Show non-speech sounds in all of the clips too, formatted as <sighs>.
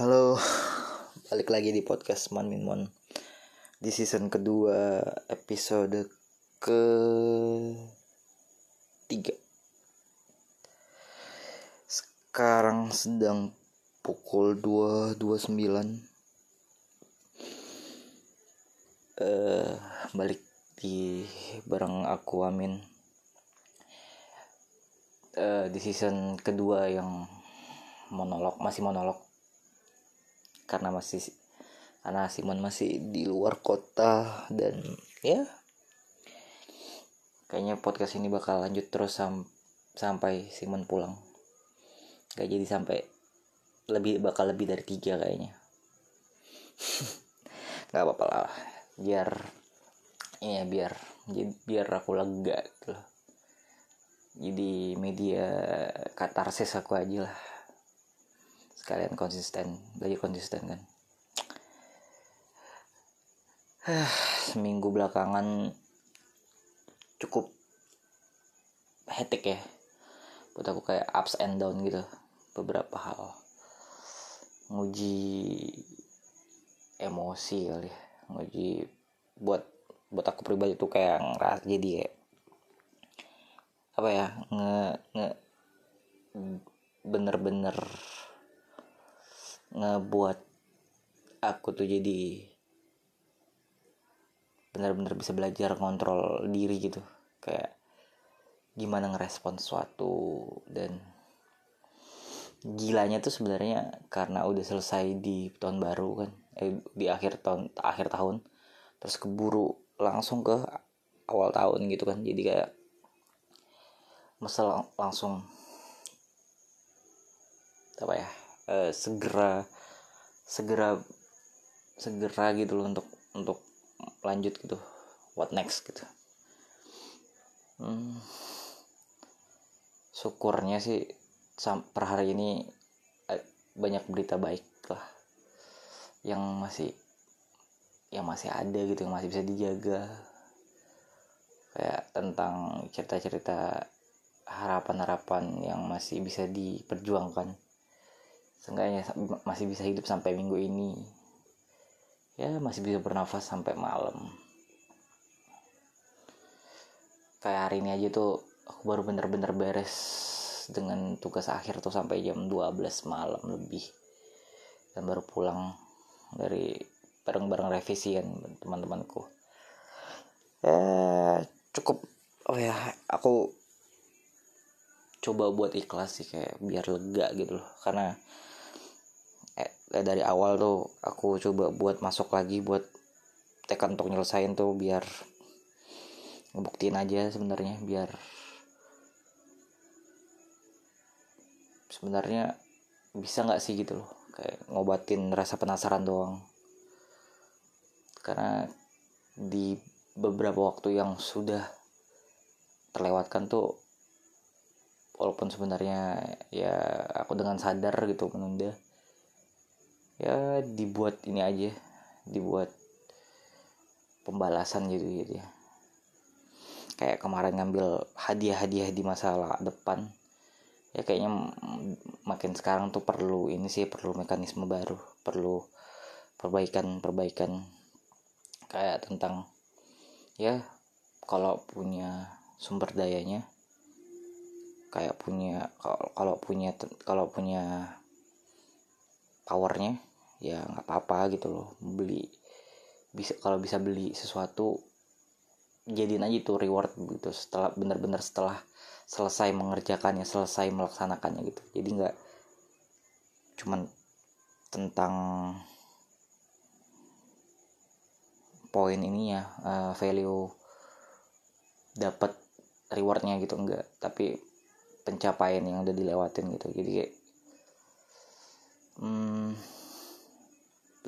Halo, <sighs> balik lagi di podcast Man Min Mon. Di season kedua episode ke tiga Sekarang sedang pukul 2.29 eh Balik di bareng aku Amin. Eh Di season kedua yang monolog masih monolog karena masih karena Simon masih di luar kota dan ya kayaknya podcast ini bakal lanjut terus sam sampai Simon pulang. Gak jadi sampai lebih bakal lebih dari tiga kayaknya. <laughs> Nggak apa-apa lah biar ya biar biar aku lega gitu loh jadi media katarsis aku aja lah sekalian konsisten belajar konsisten kan. Seminggu belakangan cukup hectic ya. Buat aku kayak ups and down gitu beberapa hal. Nguji emosi kali ya. Nguji buat buat aku pribadi tuh kayak ngeras jadi kayak apa ya nge nge bener-bener ngebuat aku tuh jadi benar-benar bisa belajar kontrol diri gitu. Kayak gimana ngerespon sesuatu dan gilanya tuh sebenarnya karena udah selesai di tahun baru kan eh, di akhir tahun akhir tahun terus keburu langsung ke awal tahun gitu kan. Jadi kayak masalah langsung apa ya uh, segera segera segera gitu loh untuk untuk lanjut gitu. What next gitu. Hmm, syukurnya sih per hari ini eh, banyak berita baik lah. Yang masih yang masih ada gitu yang masih bisa dijaga. Kayak tentang cerita-cerita harapan-harapan yang masih bisa diperjuangkan seenggaknya masih bisa hidup sampai minggu ini. Ya masih bisa bernafas sampai malam. Kayak hari ini aja tuh aku baru bener-bener beres dengan tugas akhir tuh sampai jam 12 malam lebih. Dan baru pulang dari bareng-bareng revisi kan teman-temanku. Ya cukup oh ya aku coba buat ikhlas sih kayak biar lega gitu loh. Karena eh, dari awal tuh aku coba buat masuk lagi buat tekan untuk nyelesain tuh biar ngebuktiin aja sebenarnya biar sebenarnya bisa nggak sih gitu loh kayak ngobatin rasa penasaran doang. Karena di beberapa waktu yang sudah terlewatkan tuh walaupun sebenarnya ya aku dengan sadar gitu menunda ya dibuat ini aja dibuat pembalasan gitu gitu ya. Kayak kemarin ngambil hadiah-hadiah di masa depan ya kayaknya makin sekarang tuh perlu ini sih perlu mekanisme baru perlu perbaikan-perbaikan kayak tentang ya kalau punya sumber dayanya kayak punya kalau punya kalau punya powernya ya nggak apa-apa gitu loh. Beli bisa kalau bisa beli sesuatu jadiin aja itu reward gitu. Setelah benar-benar setelah selesai mengerjakannya selesai melaksanakannya gitu. Jadi nggak cuman tentang poin ini ya uh, value dapat rewardnya gitu enggak tapi pencapaian yang udah dilewatin gitu. Jadi kayak hmm,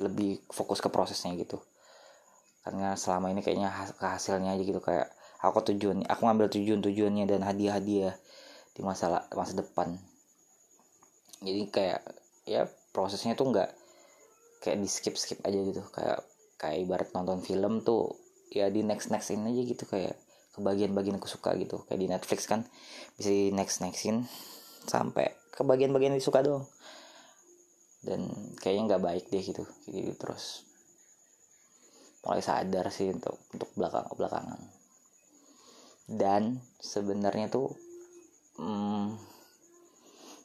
lebih fokus ke prosesnya gitu. Karena selama ini kayaknya hasilnya aja gitu kayak aku tujuan aku ngambil tujuan tujuannya dan hadiah hadiah di masa masa depan. Jadi kayak ya prosesnya tuh nggak kayak di skip skip aja gitu. Kayak kayak ibarat nonton film tuh ya di next next ini aja gitu kayak ke bagian-bagian aku suka gitu. Kayak di Netflix kan bisa di next nextin sampai ke bagian-bagian disuka doang dan kayaknya nggak baik deh gitu gitu terus. Mulai sadar sih untuk untuk belakang belakangan. Dan sebenarnya tuh hmm,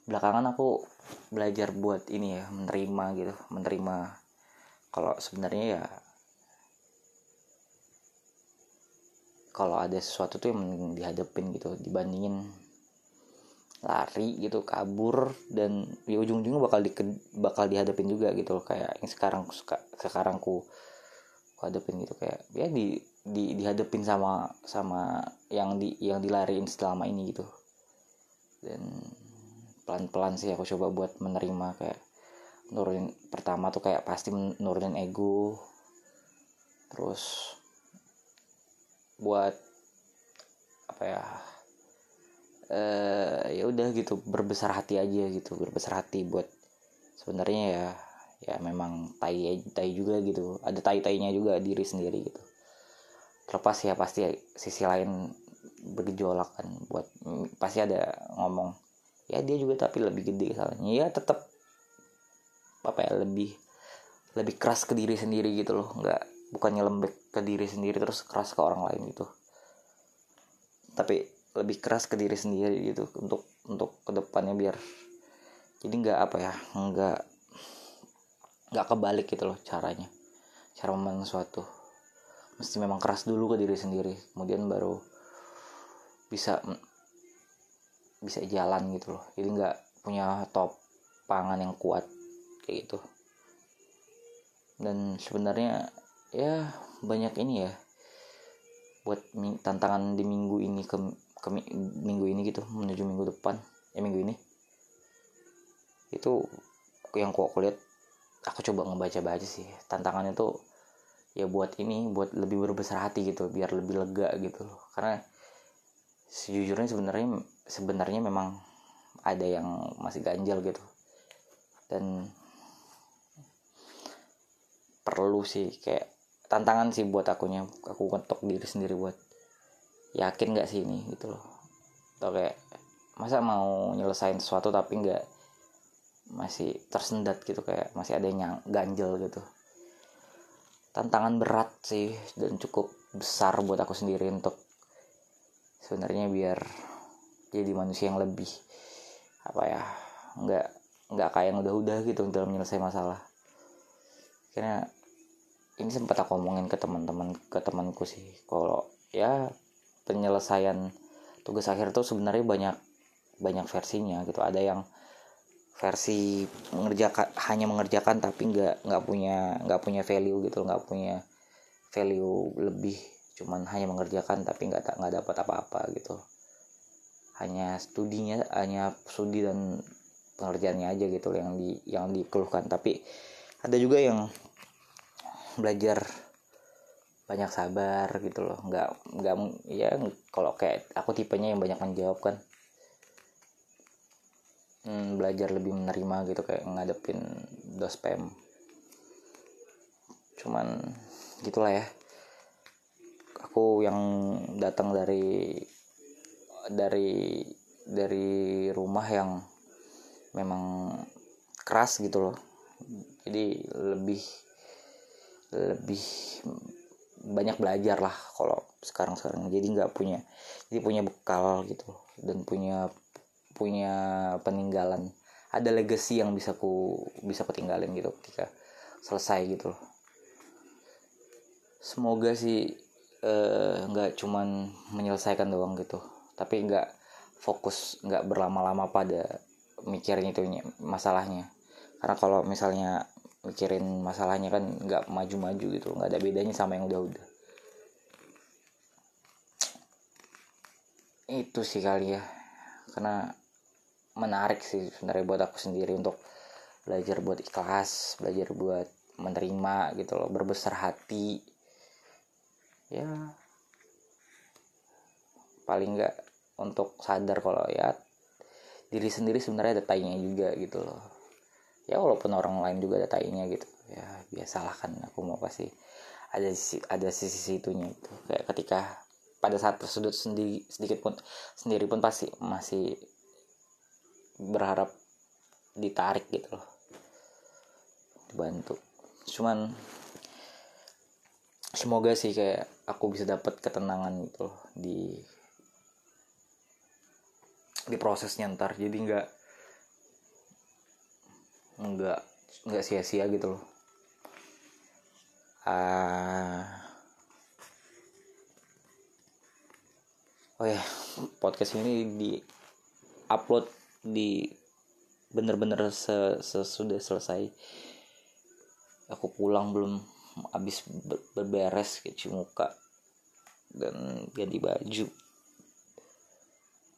belakangan aku belajar buat ini ya menerima gitu menerima. Kalau sebenarnya ya kalau ada sesuatu tuh yang dihadapin gitu dibandingin lari gitu kabur dan di ujung-ujungnya bakal di bakal dihadapin juga gitu loh kayak yang sekarang suka sekarang ku hadapin gitu. Kayak ya di di dihadapin sama sama yang di yang dilariin selama ini gitu. Dan pelan-pelan sih aku coba buat menerima kayak nurunin pertama tuh kayak pasti nurunin ego terus buat apa ya uh, ya udah gitu berbesar hati aja gitu berbesar hati buat sebenarnya ya ya memang tai tai juga gitu. Ada tai tainya juga diri sendiri gitu. Terlepas ya pasti sisi lain bergejolak kan buat pasti ada ngomong ya dia juga tapi lebih gede salahnya ya tetap apa ya lebih lebih keras ke diri sendiri gitu loh. Nggak bukannya lembek ke diri sendiri terus keras ke orang lain gitu. Tapi lebih keras ke diri sendiri gitu untuk untuk ke depannya biar jadi nggak apa ya nggak nggak kebalik gitu loh caranya cara memandang sesuatu. Mesti memang keras dulu ke diri sendiri kemudian baru bisa bisa jalan gitu loh. Jadi nggak punya top pangan yang kuat kayak gitu. Dan sebenarnya ya banyak ini ya buat tantangan di minggu ini ke ke minggu ini gitu menuju minggu depan ya minggu ini. Itu yang kok aku lihat aku coba ngebaca-baca sih. Tantangannya tuh ya buat ini buat lebih berbesar hati gitu biar lebih lega gitu karena sejujurnya sebenarnya sebenarnya memang ada yang masih ganjal gitu. Dan perlu sih kayak tantangan sih buat akunya aku ngetok diri sendiri buat yakin gak sih ini gitu loh. Atau kayak masa mau nyelesain sesuatu tapi nggak masih tersendat gitu kayak masih ada yang ganjel gitu. Tantangan berat sih dan cukup besar buat aku sendiri untuk sebenarnya biar jadi manusia yang lebih apa ya nggak nggak kayak yang udah-udah gitu dalam menyelesaikan masalah. Karena ini sempat aku omongin ke teman-teman ke temanku sih. Kalau ya penyelesaian tugas akhir tuh sebenarnya banyak banyak versinya gitu. Ada yang versi mengerjakan hanya mengerjakan tapi nggak nggak punya nggak punya value gitu nggak punya value lebih. Cuman hanya mengerjakan tapi nggak nggak dapat apa-apa gitu. Hanya studinya hanya studi dan pengerjaannya aja gitu yang di yang dikeluhkan. Tapi ada juga yang belajar banyak sabar gitu loh. Nggak nggak ya kalau kayak aku tipenya yang banyak menjawab kan. Hmm, belajar lebih menerima gitu kayak ngadepin dospem cuman gitulah ya. Aku yang datang dari dari dari rumah yang memang keras gitu loh. Jadi lebih lebih banyak belajar lah kalau sekarang sekarang jadi nggak punya jadi punya bekal gitu dan punya punya peninggalan. Ada legacy yang bisa ku bisa ku tinggalin gitu ketika selesai gitu loh. Semoga sih eh, nggak uh, cuman menyelesaikan doang gitu tapi nggak fokus nggak berlama-lama pada mikirin itu masalahnya. Karena kalau misalnya mikirin masalahnya kan nggak maju-maju gitu. Nggak ada bedanya sama yang udah-udah. Itu sih kali ya. Karena menarik sih sebenarnya buat aku sendiri untuk belajar buat ikhlas belajar buat menerima gitu loh berbesar hati. Ya paling nggak untuk sadar kalau ya diri sendiri sebenarnya ada tainya juga gitu loh ya walaupun orang lain juga ada gitu. Ya biasalah kan aku mau pasti ada sisi ada sisi situnya itu kayak ketika pada saat tersudut sendiri sedikit pun sendiri pun pasti masih berharap ditarik gitu loh. Dibantu. Cuman semoga sih kayak aku bisa dapat ketenangan gitu loh di di prosesnya ntar. Jadi nggak nggak nggak sia-sia gitu loh. Uh, oh ya podcast ini di upload di bener-bener sesudah selesai. Aku pulang belum habis berberes cuci muka dan ganti baju.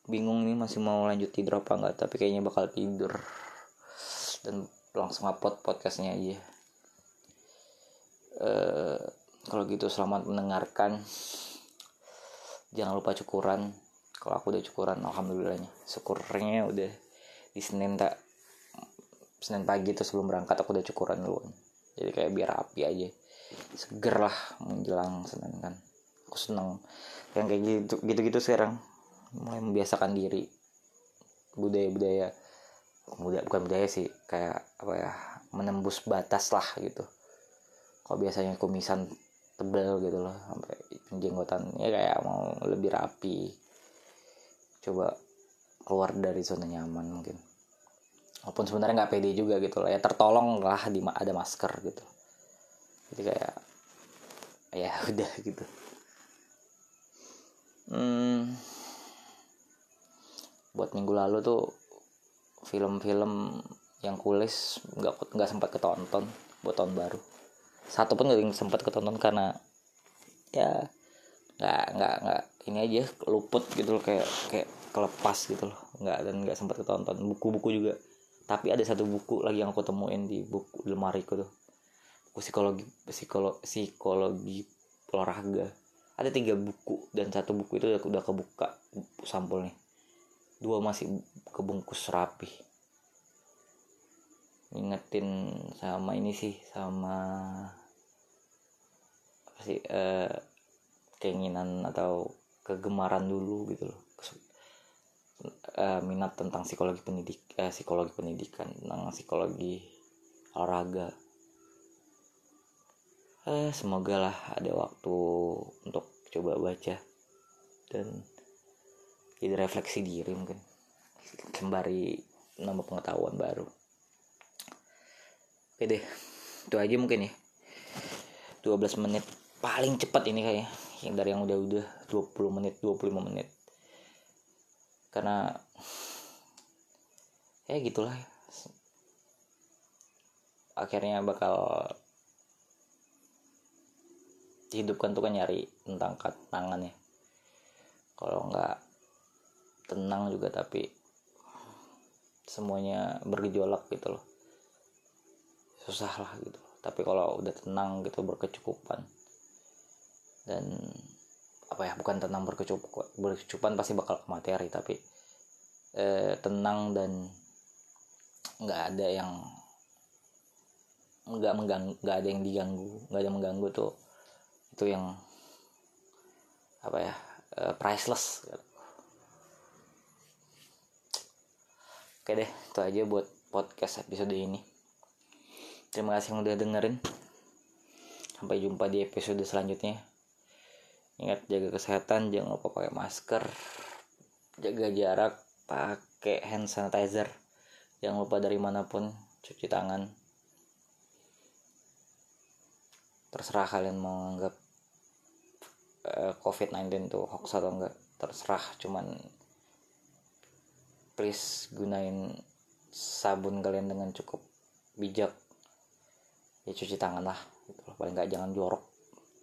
Bingung nih masih mau lanjut tidur apa enggak tapi kayaknya bakal tidur dan langsung upload podcastnya aja uh, kalau gitu selamat mendengarkan. Jangan lupa cukuran. Kalau aku udah cukuran alhamdulillahnya. Syukurnya udah di Senin tak Senin pagi tuh sebelum berangkat aku udah cukuran duluan. Jadi kayak biar api aja. Seger lah menjelang Senin kan. Aku seneng. Yang kayak gitu gitu gitu sekarang mulai membiasakan diri. Budaya budaya budaya bukan budaya sih kayak apa ya menembus batas lah gitu. Kalau biasanya kumisan tebel gitu loh sampai penjenggotan ya kayak mau lebih rapi. Coba keluar dari zona nyaman mungkin. Walaupun sebenarnya nggak pede juga gitu lah ya tertolong lah di ada masker gitu. Jadi kayak ya <laughs> udah gitu. Hmm, buat minggu lalu tuh film-film yang kulis nggak nggak sempat ketonton buat tahun baru. Satu pun nggak sempat ketonton karena ya nggak nggak nggak ini aja luput gitu loh kayak kayak kelepas gitu loh. Nggak dan nggak sempat ketonton. Buku-buku juga. Tapi ada satu buku lagi yang aku temuin di buku lemariku tuh. Buku psikologi psikologi psikologi olahraga. Ada tiga buku dan satu buku itu udah, udah kebuka sampulnya dua masih kebungkus rapi ingetin sama ini sih sama apa sih eh, keinginan atau kegemaran dulu gitu loh. Uh, minat tentang psikologi pendidik uh, psikologi pendidikan tentang psikologi olahraga. Uh, semoga lah ada waktu untuk coba baca dan jadi refleksi diri mungkin. Sembari nambah pengetahuan baru. Oke deh. Itu aja mungkin ya. 12 menit paling cepat ini kayak yang dari yang udah-udah. 20 menit 25 menit. Karena ya gitulah. Akhirnya bakal dihidupkan tuh kan nyari tentang tangan ya. Kalau nggak tenang juga tapi semuanya bergejolak gitu loh. Susah lah gitu. Tapi kalau udah tenang gitu berkecukupan. Dan apa ya bukan tenang berkecukupan berkecukupan pasti bakal ke materi tapi eh, tenang dan nggak ada yang nggak mengganggu nggak ada yang diganggu nggak ada yang mengganggu tuh itu yang apa ya eh, priceless oke deh itu aja buat podcast episode ini. Terima kasih yang udah dengerin. Sampai jumpa di episode selanjutnya. Ingat jaga kesehatan jangan lupa pakai masker. Jaga jarak pakai hand sanitizer. Jangan lupa dari mana pun cuci tangan. Terserah kalian mau anggap uh, eh, covid-19 tuh hoax atau enggak. Terserah cuman please gunain sabun kalian dengan cukup bijak. Ya cuci tangan lah gitu paling nggak jangan jorok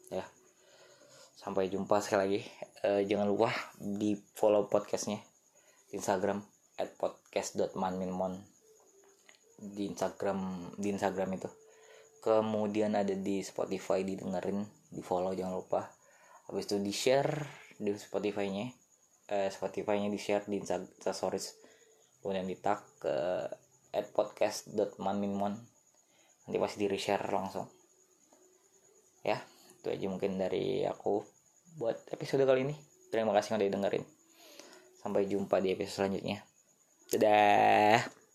ya. Sampai jumpa sekali lagi. Uh, jangan lupa di follow podcastnya di Instagram at podcast.manminmon di Instagram di Instagram itu. Kemudian ada di Spotify didengerin di follow jangan lupa. Habis itu di share di Spotify-nya. Eh, Spotify-nya di share di Instagram kemudian di tag ke at podcast.manminmon nanti pasti di reshare langsung. Ya itu aja mungkin dari aku buat episode kali ini. Terima kasih udah dengerin. Sampai jumpa di episode selanjutnya. Dadah